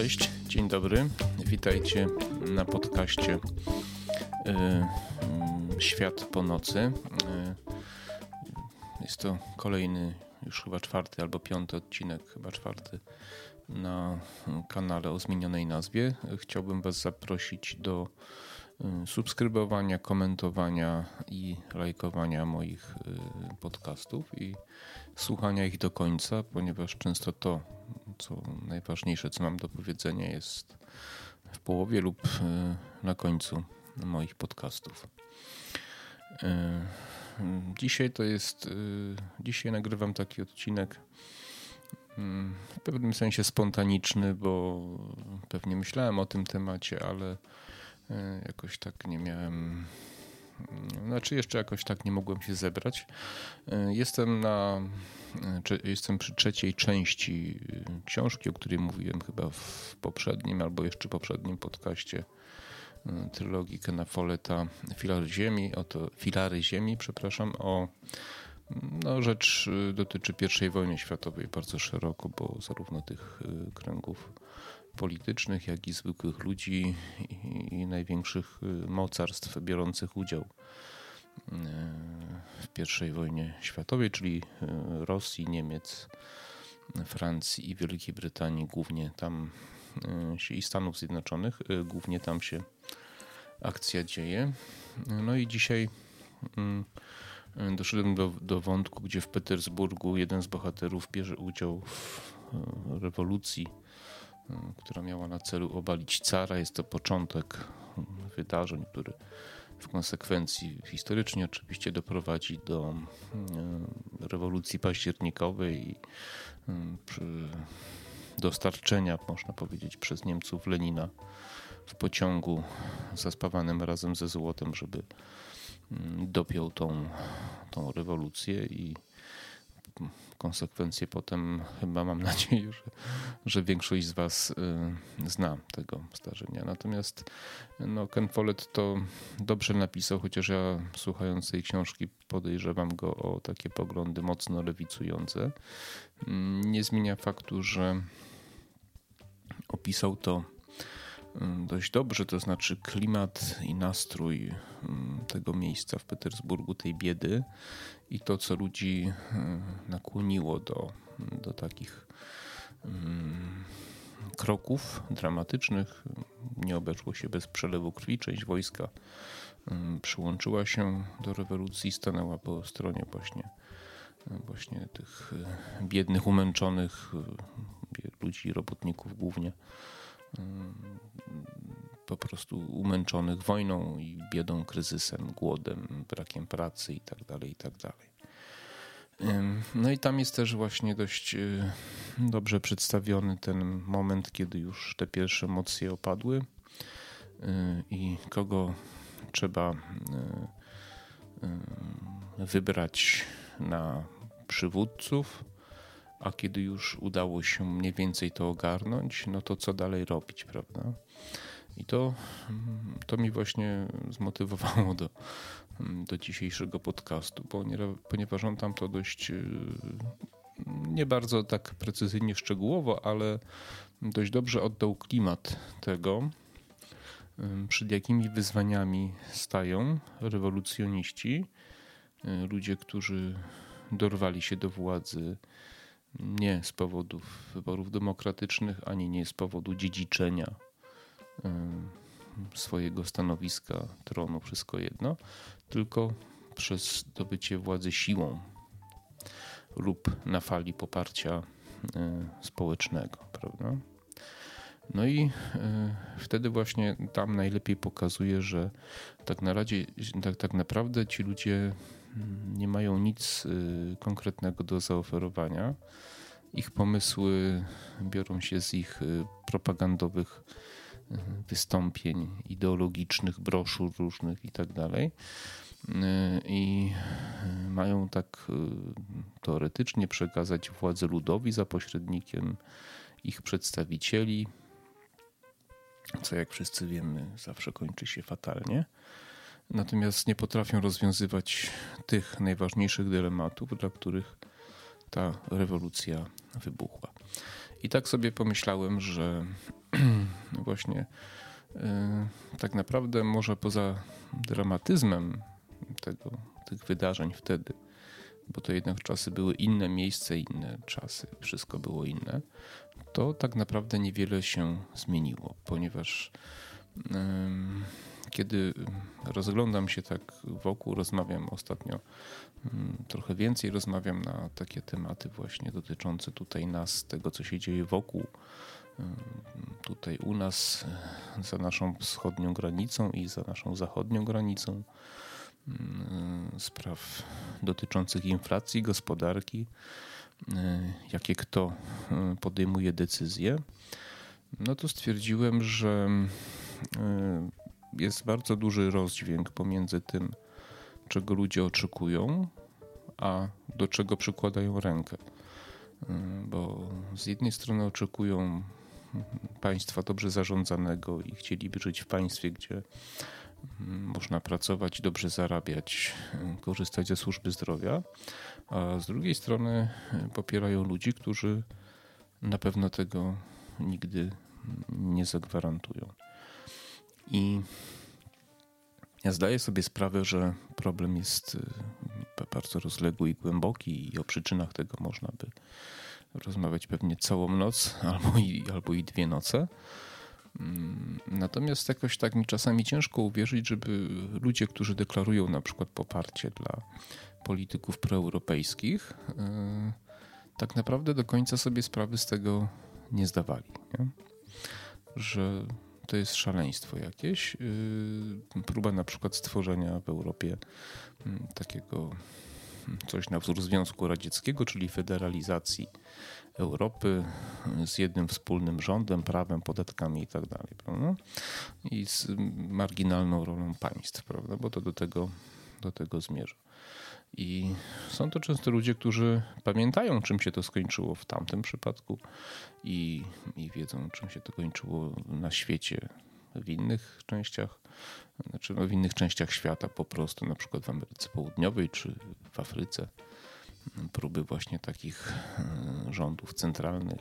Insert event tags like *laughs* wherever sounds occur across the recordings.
Cześć, dzień dobry. Witajcie na podcaście y, y, Świat po nocy. Y, jest to kolejny, już chyba czwarty albo piąty odcinek, chyba czwarty na kanale o zmienionej nazwie. Chciałbym Was zaprosić do y, subskrybowania, komentowania i lajkowania moich podcastów i słuchania ich do końca, ponieważ często to, co najważniejsze, co mam do powiedzenia, jest w połowie lub y, na końcu moich podcastów. Dzisiaj to jest, dzisiaj nagrywam taki odcinek w pewnym sensie spontaniczny, bo pewnie myślałem o tym temacie, ale jakoś tak nie miałem. Znaczy, jeszcze jakoś tak nie mogłem się zebrać. E, jestem na. E, jestem przy trzeciej części książki, o której mówiłem chyba w poprzednim albo jeszcze poprzednim podcaście trylogii Kena Folletta Filary Ziemi, oto Filary Ziemi, przepraszam, o no, rzecz dotyczy I wojny światowej bardzo szeroko, bo zarówno tych kręgów politycznych, jak i zwykłych ludzi i, największych y, mocarstw biorących udział w I wojnie światowej, czyli Rosji, Niemiec, Francji i Wielkiej Brytanii, głównie tam się, i Stanów Zjednoczonych, głównie tam się akcja dzieje. No i dzisiaj mm, doszedłem do, do wątku, gdzie w Petersburgu jeden z bohaterów bierze udział w rewolucji, która miała na celu obalić cara. Jest to początek wydarzeń, który w konsekwencji historycznie oczywiście doprowadzi do e, rewolucji październikowej i dostarczenia, można powiedzieć, przez Niemców Lenina w pociągu zaspawanym razem ze złotem, żeby dopiął tą, tą rewolucję i konsekwencje potem chyba mam *laughs* nadzieję, że, że większość z Was y, zna tego zdarzenia. Natomiast no, Ken Follett to dobrze napisał, chociaż ja słuchając tej książki podejrzewam go o takie poglądy mocno lewicujące. Mm, nie zmienia faktu, że opisał to dość dobrze, to znaczy klimat i nastrój mm, tego miejsca w Petersburgu, tej biedy i to, co ludzi mm, nakłoniło do, do takich kroków dramatycznych. Nie obeszło się bez przelewu krwi. Część wojska przyłączyła się do rewolucji, stanęła po stronie właśnie, właśnie tych biednych, umęczonych ludzi, robotników głównie po prostu umęczonych wojną i biedą, kryzysem, głodem, brakiem pracy itd. Tak itd. Tak no i tam jest też właśnie dość y, dobrze przedstawiony ten moment, kiedy już te pierwsze emocje opadły y, i kogo trzeba y, wybrać na przywódców a kiedy już udało się mniej więcej to ogarnąć, no to co dalej robić, prawda? I to, to mi właśnie zmotywowało do, do dzisiejszego podcastu, ponieważ on tam to dość y, nie bardzo tak precyzyjnie, szczegółowo, ale dość dobrze oddał klimat tego, przed jakimi wyzwaniami stają rewolucjoniści, y, ludzie, którzy dorwali się do władzy nie z powodów wyborów demokratycznych, ani nie z powodu dziedziczenia swojego stanowiska, tronu, wszystko jedno, tylko przez zdobycie władzy siłą lub na fali poparcia społecznego, prawda? No i wtedy właśnie tam najlepiej pokazuje, że tak, na razie, tak, tak naprawdę ci ludzie nie mają nic y, konkretnego do zaoferowania. Ich pomysły biorą się z ich y, propagandowych y, wystąpień ideologicznych, broszur różnych itd. Tak I mają tak teoretycznie przekazać władzę ludowi za pośrednikiem ich przedstawicieli, co jak wszyscy wiemy zawsze kończy się fatalnie natomiast nie potrafią rozwiązywać tych najważniejszych dylematów, dla których ta rewolucja wybuchła. I tak sobie pomyślałem, że *clears throat* właśnie tak naprawdę może poza dramatyzmem tego, tych wydarzeń wtedy, bo to jednak czasy były inne, miejsce inne, czasy, wszystko było inne, to tak naprawdę niewiele się zmieniło, ponieważ kiedy rozglądam się tak wokół, rozmawiam ostatnio trochę więcej, rozmawiam na takie tematy właśnie dotyczące tutaj nas, tego co się dzieje wokół, tutaj u nas, za naszą wschodnią granicą i za naszą zachodnią granicą, spraw dotyczących inflacji, gospodarki, jakie kto podejmuje decyzje, no to stwierdziłem, że jest bardzo duży rozdźwięk pomiędzy tym, czego ludzie oczekują, a do czego przykładają rękę. Bo z jednej strony oczekują państwa dobrze zarządzanego i chcieliby żyć w państwie, gdzie można pracować, dobrze zarabiać, korzystać ze służby zdrowia, a z drugiej strony popierają ludzi, którzy na pewno tego nigdy nie zagwarantują. I ja zdaję sobie sprawę, że problem jest y, bardzo rozległy i głęboki, i o przyczynach tego można by rozmawiać pewnie całą noc *laughs* albo i, albo i dwie noce. Mm, natomiast jakoś tak mi czasami ciężko uwierzyć, żeby ludzie, którzy deklarują na przykład poparcie dla polityków proeuropejskich, y, tak naprawdę do końca sobie sprawy z tego nie zdawali. Nie? Że to jest szaleństwo jakieś. Y, próba na przykład stworzenia w Europie mm, takiego mm, coś na wzór Związku Radzieckiego, czyli federalizacji Europy z jednym wspólnym rządem, prawem, podatkami i tak prawda? I z marginalną rolą państw, prawda? Bo to do tego, do tego zmierza. I są to często ludzie, którzy pamiętają, czym się to skończyło w tamtym przypadku i, i wiedzą, czym się to kończyło na świecie w innych częściach, znaczy no w innych częściach świata po prostu, na przykład w Ameryce Południowej czy w Afryce. Próby właśnie takich e, rządów centralnych,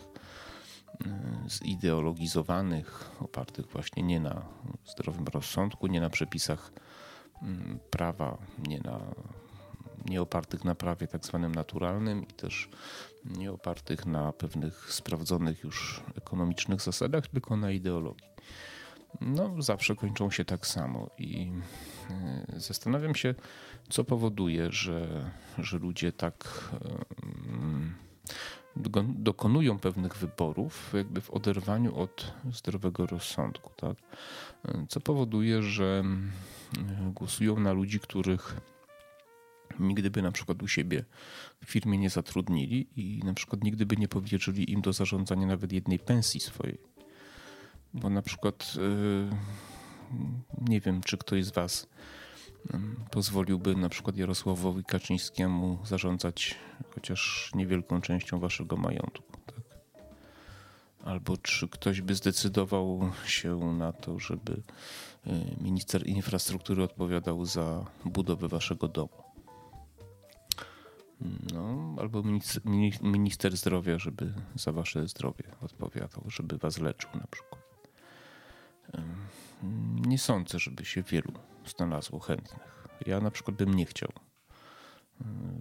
e, zideologizowanych, opartych właśnie nie na zdrowym rozsądku, nie na przepisach prawa, nie na nie opartych na prawie tak zwanym naturalnym i też nie opartych na pewnych sprawdzonych już ekonomicznych zasadach, tylko na ideologii. No, zawsze kończą się tak samo i e, zastanawiam się, co powoduje, że, że ludzie tak dokonują pewnych wyborów, jakby w oderwaniu od zdrowego rozsądku. Tak? Co powoduje, że głosują na ludzi, których nigdy by na przykład u siebie w firmie nie zatrudnili i na przykład nigdy by nie powierzyli im do zarządzania nawet jednej pensji swojej. Bo na przykład yy, nie wiem, czy ktoś z Was pozwoliłby na przykład Jarosławowi Kaczyńskiemu zarządzać chociaż niewielką częścią Waszego majątku. Tak? Albo czy ktoś by zdecydował się na to, żeby yy, minister infrastruktury odpowiadał za budowę Waszego domu. No, albo minister zdrowia, żeby za wasze zdrowie odpowiadał, żeby was leczył na przykład. Nie sądzę, żeby się wielu znalazło chętnych. Ja na przykład bym nie chciał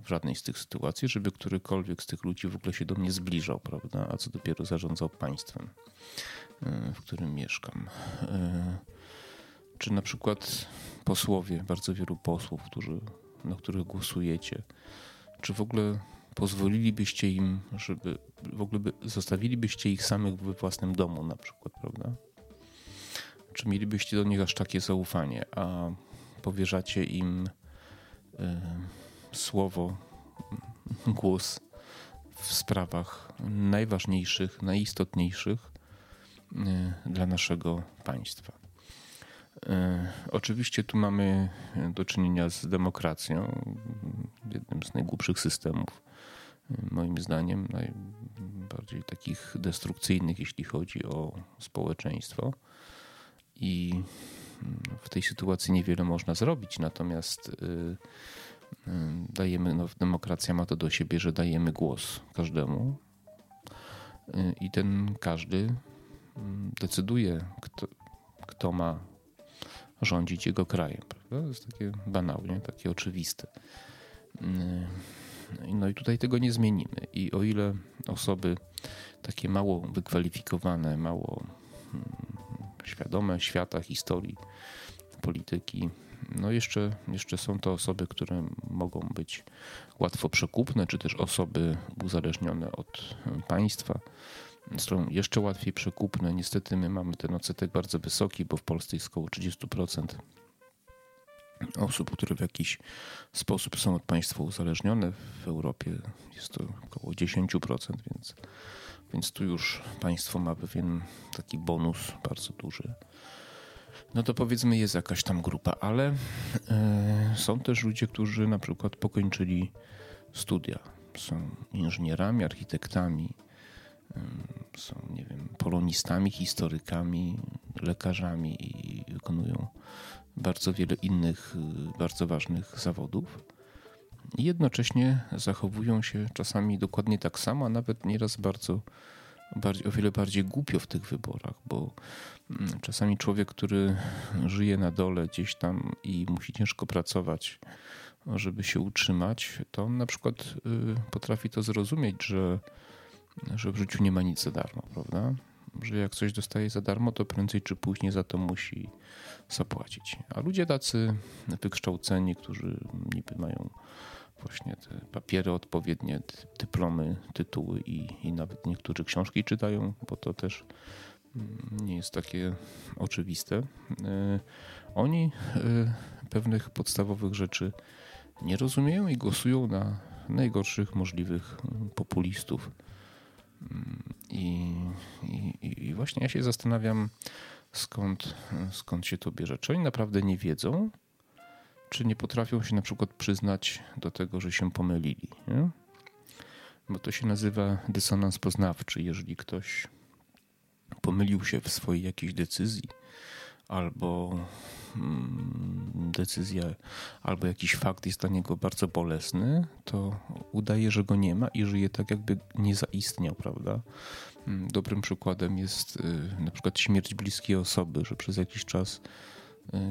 w żadnej z tych sytuacji, żeby którykolwiek z tych ludzi w ogóle się do mnie zbliżał, prawda? A co dopiero zarządzał państwem, w którym mieszkam. Czy na przykład posłowie, bardzo wielu posłów, którzy, na których głosujecie, czy w ogóle pozwolilibyście im, żeby w ogóle by, zostawilibyście ich samych we własnym domu na przykład, prawda? Czy mielibyście do nich aż takie zaufanie, a powierzacie im y, słowo, głos w sprawach najważniejszych, najistotniejszych y, dla naszego państwa? E, oczywiście tu mamy do czynienia z demokracją, jednym z najgłupszych systemów, moim zdaniem, najbardziej takich destrukcyjnych, jeśli chodzi o społeczeństwo. I mm, w tej sytuacji niewiele można zrobić, natomiast e, dajemy, no, demokracja ma to do siebie, że dajemy głos każdemu I ten każdy mm, decyduje, kto, kto ma rządzić jego krajem. Prawda? To jest takie banalnie, takie oczywiste. No i tutaj tego nie zmienimy. I o ile osoby takie mało wykwalifikowane, mało mm, świadome świata, historii, polityki, no jeszcze, jeszcze są to osoby, które mogą być łatwo przekupne, czy też osoby uzależnione od państwa. Są jeszcze łatwiej przekupne. Niestety my mamy ten odsetek bardzo wysoki, bo w Polsce jest około 30% osób, które w jakiś sposób są od państwa uzależnione. W Europie jest to około 10%, więc, więc tu już państwo ma pewien taki bonus bardzo duży. No to powiedzmy jest jakaś tam grupa, ale e, są też ludzie, którzy na przykład pokończyli studia. Są inżynierami, architektami, są, nie wiem, polonistami, historykami, lekarzami i wykonują bardzo wiele innych y, bardzo ważnych zawodów. I jednocześnie zachowują się czasami dokładnie tak samo, a nawet nieraz bardzo, bardziej, o wiele bardziej głupio w tych wyborach, bo mm, czasami człowiek, który żyje na dole gdzieś tam i musi ciężko pracować, żeby się utrzymać, to on na przykład y, potrafi to zrozumieć, że, że w życiu nie ma nic za darmo, prawda? Że jak coś dostaje za darmo, to prędzej czy później za to musi zapłacić. A ludzie tacy wykształceni, którzy niby mają właśnie te papiery odpowiednie, dyplomy, tytuły i, i nawet niektórzy książki czytają, bo to też mm, nie jest takie oczywiste. E, oni e, pewnych podstawowych rzeczy nie rozumieją i głosują na najgorszych możliwych populistów. Mm, I, i, i właśnie ja się zastanawiam, skąd, skąd się to bierze. Czy oni naprawdę nie wiedzą, czy nie potrafią się na przykład przyznać do tego, że się pomylili. Nie? Bo to się nazywa dysonans poznawczy. Jeżeli ktoś pomylił się w swojej jakiejś decyzji, albo mm, decyzja, albo jakiś fakt jest dla niego bardzo bolesny, to udaje, że go nie ma i żyje tak, jakby nie zaistniał, prawda? Mm, dobrym przykładem jest y, na przykład śmierć bliskiej osoby, że przez jakiś czas,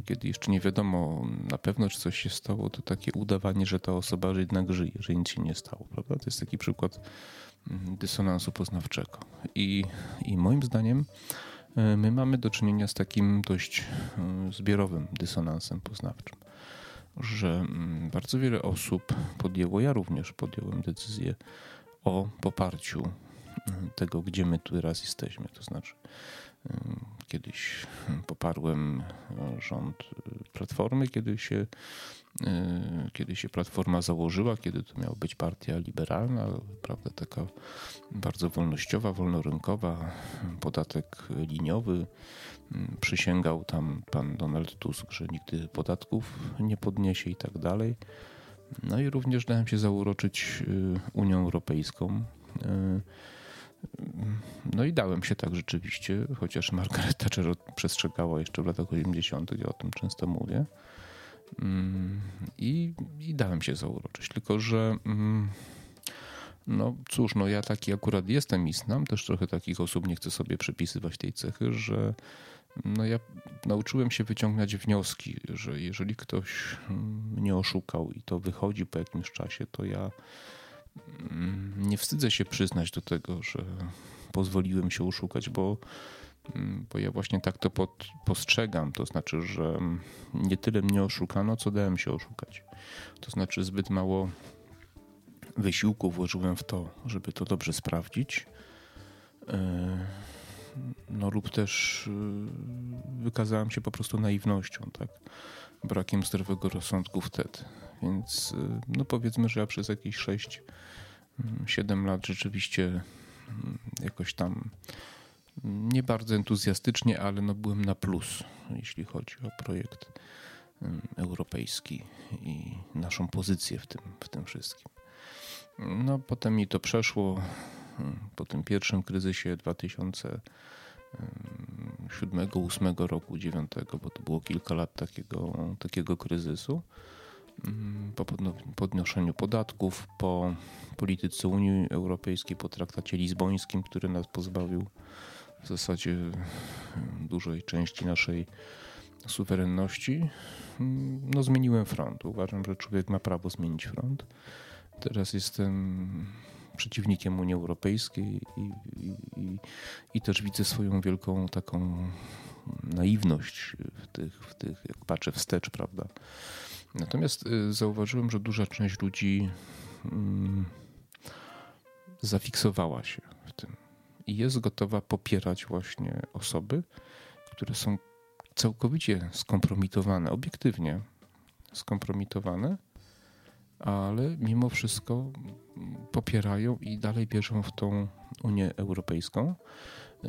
kiedy jeszcze nie wiadomo na pewno, czy coś się stało, to takie udawanie, że ta osoba jednak żyje, że nic się nie stało, prawda? To jest taki przykład mm, dysonansu poznawczego. I, i moim zdaniem y, my mamy do czynienia z takim dość zbiorowym dysonansem poznawczym, że mm, bardzo wiele osób podjęło, ja również podjąłem decyzję o poparciu tego, gdzie my tu teraz jesteśmy. To znaczy, kiedyś poparłem rząd Platformy, kiedy się, kiedy się Platforma założyła, kiedy to miała być partia liberalna, prawda, taka bardzo wolnościowa, wolnorynkowa, podatek liniowy. Przysięgał tam pan Donald Tusk, że nigdy podatków nie podniesie i tak dalej. No i również dałem się zauroczyć Unią Europejską. No i dałem się tak rzeczywiście, chociaż Margaret Thatcher przestrzegała jeszcze w latach 80., ja o tym często mówię. Mm, I, i dałem się zauroczyć. Tylko, że mm, no cóż, no ja taki akurat jestem i znam też trochę takich osób, nie chcę sobie przypisywać tej cechy, że no ja nauczyłem się wyciągać wnioski, że jeżeli ktoś mnie oszukał i to wychodzi po jakimś czasie, to ja Mm, nie wstydzę się przyznać do tego, że pozwoliłem się oszukać, bo, mm, bo ja właśnie tak to pod, postrzegam. To znaczy, że nie tyle mnie oszukano, co dałem się oszukać. To znaczy, zbyt mało wysiłku włożyłem w to, żeby to dobrze sprawdzić. E, no lub też e, wykazałem się po prostu naiwnością, tak? brakiem zdrowego rozsądku wtedy. Więc e, no powiedzmy, że ja przez jakieś 6 7 lat rzeczywiście mm, jakoś tam nie bardzo entuzjastycznie, ale no byłem na plus, jeśli chodzi o projekt mm, europejski i naszą pozycję w tym, w tym wszystkim. No potem mi to przeszło mm, po tym pierwszym kryzysie 2007, 2008 roku, 2009, bo to było kilka lat takiego, takiego kryzysu. Mm, po podnoszeniu podatków, po polityce Unii Europejskiej, po traktacie lizbońskim, który nas pozbawił w zasadzie dużej części naszej suwerenności, no zmieniłem front. Uważam, że człowiek ma prawo zmienić front. Teraz jestem przeciwnikiem Unii Europejskiej i, i, i, i też widzę swoją wielką taką naiwność w tych, w tych, jak patrzę wstecz, prawda. Natomiast y, zauważyłem, że duża część ludzi mm, zafiksowała się w tym i jest gotowa popierać właśnie osoby, które są całkowicie skompromitowane, obiektywnie skompromitowane, ale mimo wszystko popierają i dalej wierzą w tą Unię Europejską. Y,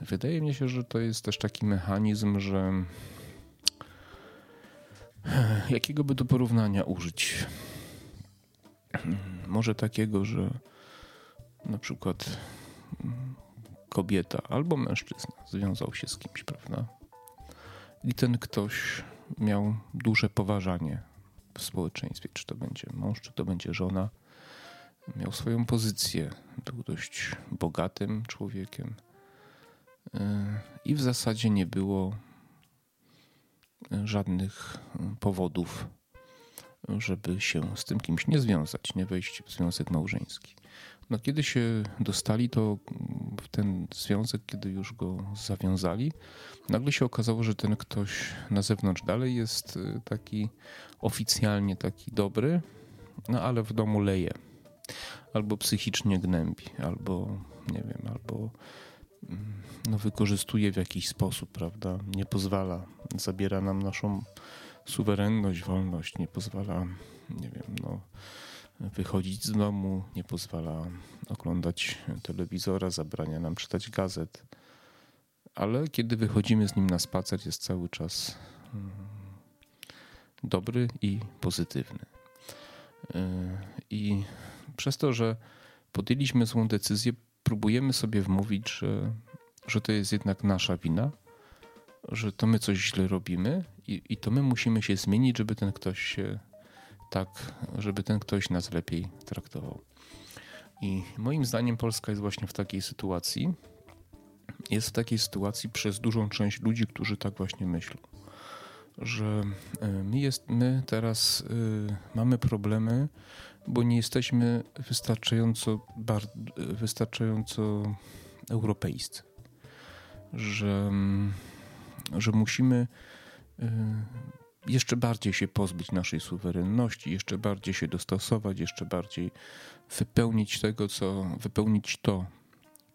wydaje mi się, że to jest też taki mechanizm, że *sighs* jakiego by do porównania użyć? Może takiego, że na przykład kobieta albo mężczyzna związał się z kimś, prawda? I ten ktoś miał duże poważanie w społeczeństwie, czy to będzie mąż, czy to będzie żona. Miał swoją pozycję, był dość bogatym człowiekiem y, i w zasadzie nie było żadnych powodów, żeby się z tym kimś nie związać, nie wejść w związek małżeński. No, kiedy się dostali, to w ten związek, kiedy już go zawiązali, nagle się okazało, że ten ktoś na zewnątrz dalej jest y, taki oficjalnie taki dobry, no ale w domu leje. Albo psychicznie gnębi, albo nie wiem, albo mm, no, wykorzystuje w jakiś sposób, prawda? Nie pozwala, zabiera nam naszą suwerenność, wolność, nie pozwala, nie wiem, no wychodzić z domu, nie pozwala oglądać telewizora, zabrania nam czytać gazet. Ale kiedy wychodzimy z nim na spacer, jest cały czas mm, dobry i pozytywny. Y, I przez to, że podjęliśmy złą decyzję, próbujemy sobie wmówić, że, że to jest jednak nasza wina, że to my coś źle robimy i, i to my musimy się zmienić, żeby ten ktoś się tak, żeby ten ktoś nas lepiej traktował. I moim zdaniem Polska jest właśnie w takiej sytuacji. Jest w takiej sytuacji przez dużą część ludzi, którzy tak właśnie myślą. Że e, my, jest, my teraz y, mamy problemy, bo nie jesteśmy wystarczająco, bar, wystarczająco. Że, że musimy y, jeszcze bardziej się pozbyć naszej suwerenności, jeszcze bardziej się dostosować, jeszcze bardziej wypełnić tego, co wypełnić to,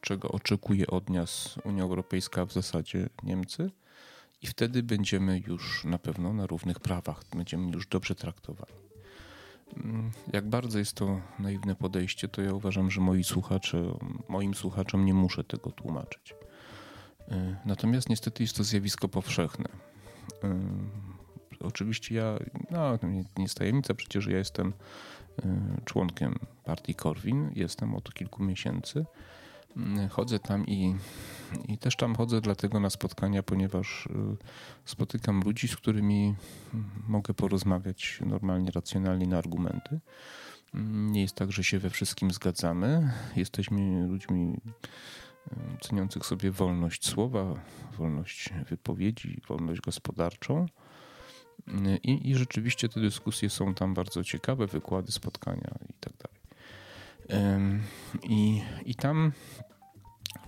czego oczekuje od nas Unia Europejska, w zasadzie Niemcy, i wtedy będziemy już na pewno na równych prawach, będziemy już dobrze traktowani. Mm, jak bardzo jest to naiwne podejście, to ja uważam, że moi słuchacze, moim słuchaczom nie muszę tego tłumaczyć. Y, natomiast niestety jest to zjawisko powszechne y, oczywiście ja, no nie, nie jest tajemnica, przecież ja jestem y, członkiem partii Korwin, jestem od kilku miesięcy. Mm, chodzę tam i, i też tam chodzę dlatego na spotkania, ponieważ y, spotykam ludzi, z którymi mm, mogę porozmawiać normalnie, racjonalnie na argumenty. Mm, nie jest tak, że się we wszystkim zgadzamy. Jesteśmy ludźmi ceniących sobie wolność słowa, wolność wypowiedzi, wolność gospodarczą. I, I rzeczywiście te dyskusje są tam bardzo ciekawe, wykłady, spotkania i tak dalej. I, I tam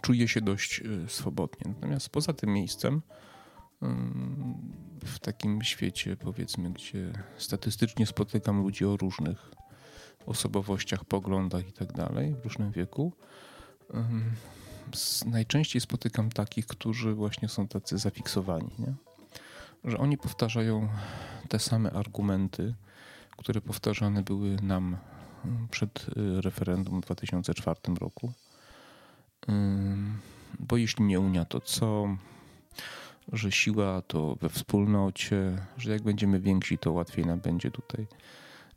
czuję się dość e, swobodnie. Natomiast poza tym miejscem, w takim świecie, powiedzmy, gdzie statystycznie spotykam ludzi o różnych osobowościach, poglądach i tak dalej, w różnym wieku, najczęściej spotykam takich, którzy właśnie są tacy zafiksowani. Nie? że oni powtarzają te same argumenty, które powtarzane były nam przed y, referendum w 2004 roku. Bo jeśli nie Unia, to co? Że siła to we wspólnocie, że jak będziemy więksi, to łatwiej nam będzie tutaj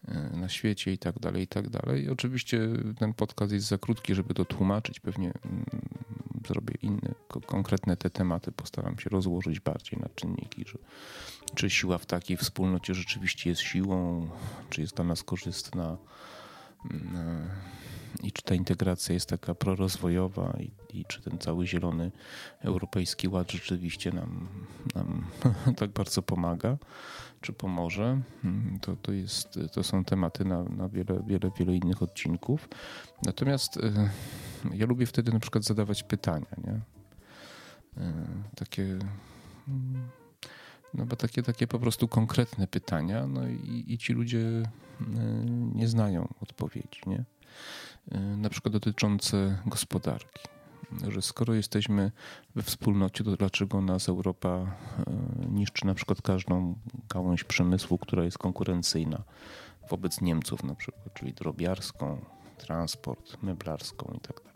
y, na świecie i tak dalej, i tak dalej. Oczywiście ten podcast jest za krótki, żeby to tłumaczyć. Pewnie mm, zrobię inne, konkretne te tematy, postaram się rozłożyć bardziej na czynniki, że, czy siła w takiej wspólnocie rzeczywiście jest siłą, czy jest dla nas korzystna i czy ta integracja jest taka prorozwojowa i, i czy ten cały zielony europejski ład rzeczywiście nam, nam *laughs* tak bardzo pomaga, czy pomoże. Mm, to, to, jest, to są tematy na, na wiele, wiele, wiele innych odcinków. Natomiast y, ja lubię wtedy na przykład zadawać pytania, nie? Y, takie mm, no bo takie, takie po prostu konkretne pytania, no i, i ci ludzie y, nie znają odpowiedzi, nie? Y, na przykład dotyczące gospodarki. Że skoro jesteśmy we wspólnocie, to dlaczego nas Europa y, niszczy na przykład każdą gałąź przemysłu, która jest konkurencyjna wobec Niemców na przykład, czyli drobiarską, transport, meblarską i tak dalej.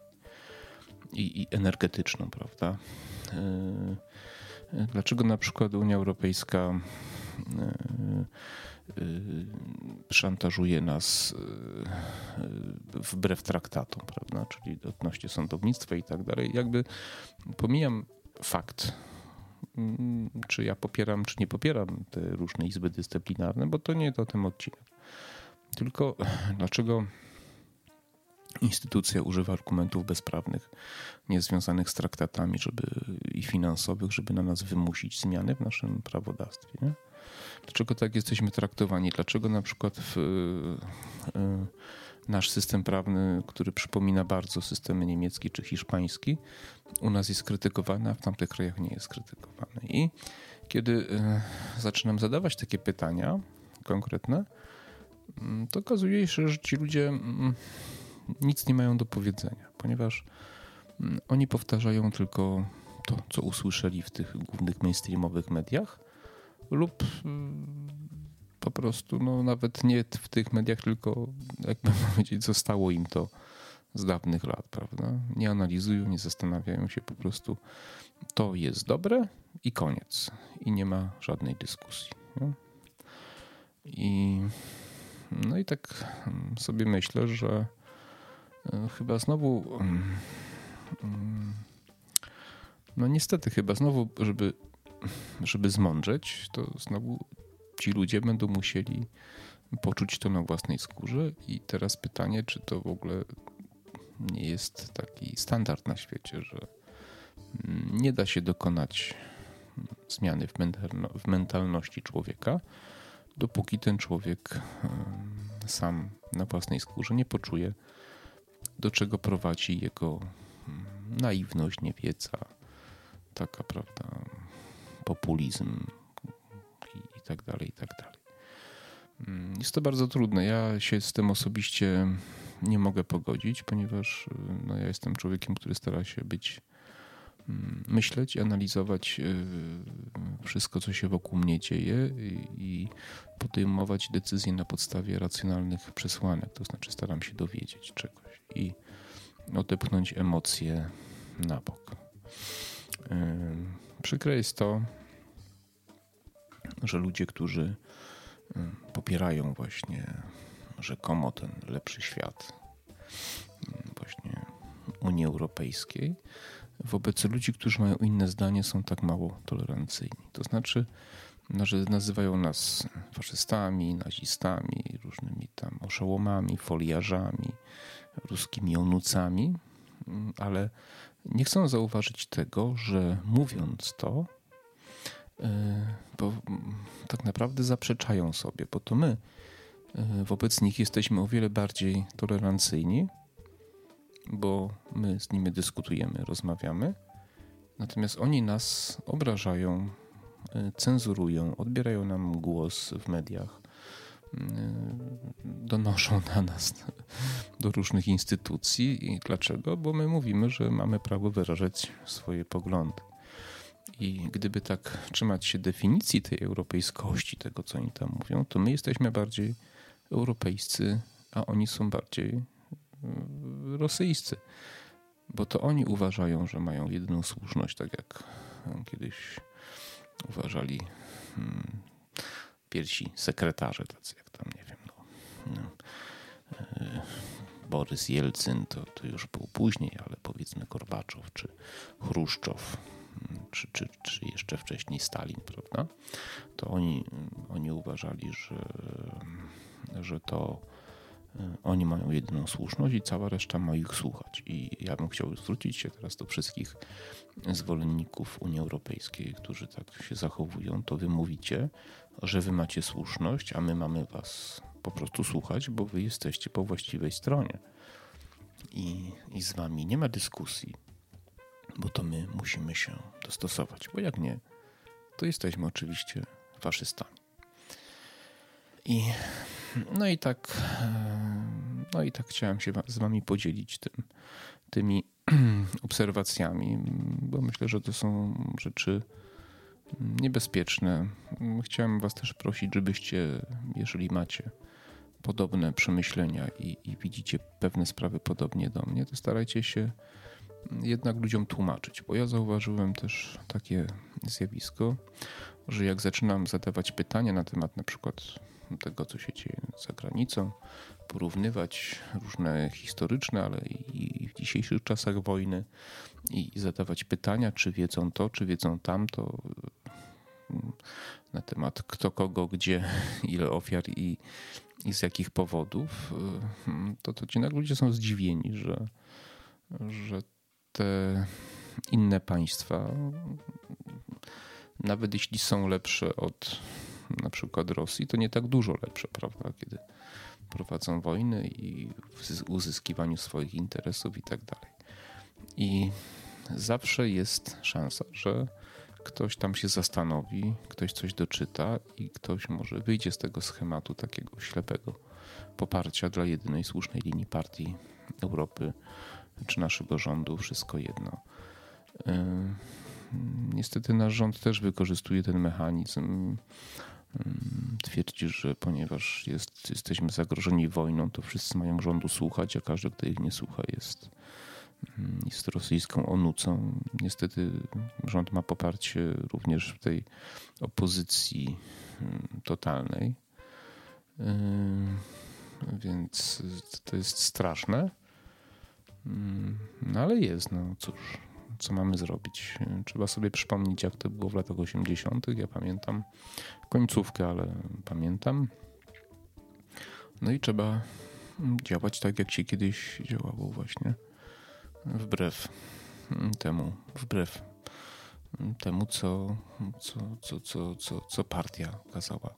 I, energetyczną, prawda? Y, dlaczego na przykład Unia Europejska Y, szantażuje nas y, wbrew traktatom, prawda? czyli odnośnie sądownictwa i tak dalej. Jakby pomijam fakt, mm, czy ja popieram, czy nie popieram te różne izby dyscyplinarne, bo to nie jest o tym odcinek. Tylko dlaczego instytucja używa argumentów bezprawnych, niezwiązanych z traktatami żeby, i finansowych, żeby na nas wymusić zmiany w naszym prawodawstwie. Nie? Dlaczego tak jesteśmy traktowani? Dlaczego na przykład w, y, y, nasz system prawny, który przypomina bardzo systemy niemiecki czy hiszpański, u nas jest krytykowany, a w tamtych krajach nie jest krytykowany. I kiedy y, zaczynam zadawać takie pytania konkretne, mm, to okazuje się, że ci ludzie mm, nic nie mają do powiedzenia, ponieważ mm, oni powtarzają tylko to, co usłyszeli w tych głównych mainstreamowych mediach, lub mm, po prostu no, nawet nie w tych mediach, tylko jakby *laughs* powiedzieć, zostało im to z dawnych lat, prawda? Nie analizują, nie zastanawiają się, po prostu to jest dobre i koniec. I nie ma żadnej dyskusji. No? I no i tak sobie myślę, że chyba znowu mm, no niestety chyba znowu, żeby żeby zmądrzeć, to znowu ci ludzie będą musieli poczuć to na własnej skórze. I teraz pytanie, czy to w ogóle nie jest taki standard na świecie, że nie da się dokonać zmiany w, w mentalności człowieka, dopóki ten człowiek sam na własnej skórze nie poczuje, do czego prowadzi jego naiwność, niewiedza, taka, prawda, populizm i, tak dalej, i tak dalej. Mm, jest to bardzo trudne. Ja się z tym osobiście nie mogę pogodzić, ponieważ y, no, ja jestem człowiekiem, który stara się być, myśleć, analizować y, wszystko, co się wokół mnie dzieje i podejmować decyzje na podstawie racjonalnych przesłanek. To znaczy, staram się dowiedzieć czegoś i odepchnąć emocje na bok. Przykre jest to, że ludzie, którzy y, popierają właśnie rzekomo ten lepszy świat y, właśnie Unii Europejskiej, wobec ludzi, którzy mają inne zdanie, są tak mało tolerancyjni. To znaczy, no, że nazywają nas faszystami, nazistami, różnymi tam oszołomami, foliarzami, ruskimi onucami, ale nie chcą zauważyć tego, że mówiąc to, bo tak naprawdę zaprzeczają sobie, bo to my e, wobec nich jesteśmy o wiele bardziej tolerancyjni, bo my z nimi dyskutujemy, rozmawiamy, natomiast oni nas obrażają, e, cenzurują, odbierają nam głos w mediach, e, donoszą na nas *laughs* do różnych instytucji. I dlaczego? Bo my mówimy, że mamy prawo wyrażać swoje poglądy. I gdyby tak trzymać się definicji tej europejskości, tego co oni tam mówią, to my jesteśmy bardziej europejscy, a oni są bardziej y, rosyjscy. Bo to oni uważają, że mają jedyną słuszność, tak jak kiedyś uważali hmm, pierwsi sekretarze, tacy jak tam, nie wiem, no, no, Borys Jelcyn to, to już był później, ale powiedzmy Gorbaczow czy Chruszczow, czy, czy, czy jeszcze wcześniej Stalin, prawda? To oni, oni uważali, że, że to e, oni mają jedyną słuszność i cała reszta ma ich słuchać. I ja bym chciał zwrócić się teraz do wszystkich zwolenników Unii Europejskiej, którzy tak się zachowują, to wy mówicie, że wy macie słuszność, a my mamy was po prostu słuchać, bo wy jesteście po właściwej stronie. I, i z wami nie ma dyskusji, bo to my musimy się dostosować, bo jak nie, to jesteśmy oczywiście faszystami. I no i tak, no i tak chciałem się z wami podzielić tym, tymi *clears throat* obserwacjami, bo myślę, że to są rzeczy niebezpieczne. Chciałem was też prosić, żebyście, jeżeli macie podobne przemyślenia i, i widzicie pewne sprawy podobnie do mnie, to starajcie się jednak ludziom tłumaczyć, bo ja zauważyłem też takie zjawisko, że jak zaczynam zadawać pytania na temat na przykład tego, co się dzieje za granicą, porównywać różne historyczne, ale i w dzisiejszych czasach wojny i zadawać pytania, czy wiedzą to, czy wiedzą tamto, na temat kto kogo, gdzie, *laughs* ile ofiar i, i z jakich powodów, to, to ci ludzie są zdziwieni, że, że te inne państwa, nawet jeśli są lepsze od na przykład Rosji, to nie tak dużo lepsze, prawda? Kiedy prowadzą wojny i w uzyskiwaniu swoich interesów i tak dalej. I zawsze jest szansa, że ktoś tam się zastanowi, ktoś coś doczyta i ktoś może wyjdzie z tego schematu takiego ślepego poparcia dla jedynej słusznej linii partii Europy czy naszego rządu, wszystko jedno. Niestety nasz rząd też wykorzystuje ten mechanizm. Twierdzi, że ponieważ jest, jesteśmy zagrożeni wojną, to wszyscy mają rządu słuchać, a każdy, kto ich nie słucha, jest, jest rosyjską onucą. Niestety rząd ma poparcie również w tej opozycji totalnej. Więc to jest straszne. No ale jest, no cóż, co mamy zrobić? Trzeba sobie przypomnieć, jak to było w latach 80. Ja pamiętam końcówkę, ale pamiętam. No i trzeba działać tak, jak się kiedyś działało, właśnie wbrew temu, wbrew temu, co, co, co, co, co, co partia kazała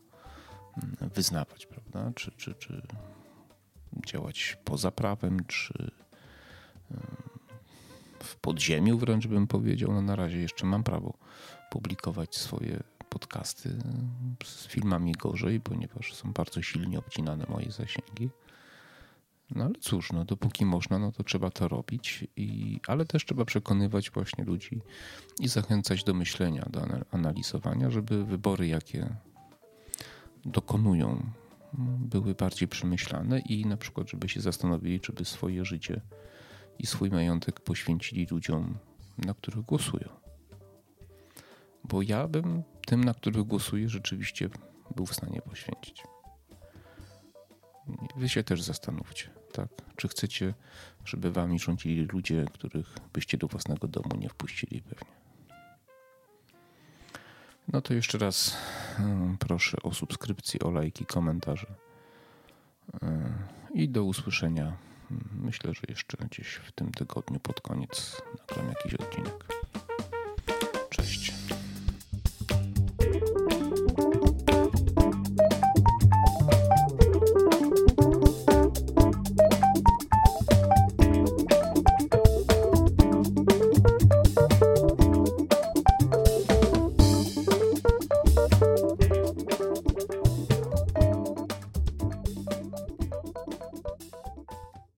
wyznawać, prawda? Czy, czy, czy działać poza prawem, czy w podziemiu wręcz bym powiedział. No na razie jeszcze mam prawo publikować swoje podcasty z filmami gorzej, ponieważ są bardzo silnie obcinane moje zasięgi. No ale cóż, no dopóki można, no to trzeba to robić, i, ale też trzeba przekonywać właśnie ludzi i zachęcać do myślenia, do analizowania, żeby wybory, jakie dokonują, były bardziej przemyślane i na przykład, żeby się zastanowili, czy by swoje życie i swój majątek poświęcili ludziom, na których głosują. Bo ja bym tym, na których głosuję, rzeczywiście był w stanie poświęcić. Wy się też zastanówcie, tak? Czy chcecie, żeby wami rządzili ludzie, których byście do własnego domu nie wpuścili pewnie. No to jeszcze raz hmm, proszę o subskrypcję, o lajki, komentarze hmm, i do usłyszenia Myślę, że jeszcze gdzieś w tym tygodniu pod koniec nagram jakiś odcinek.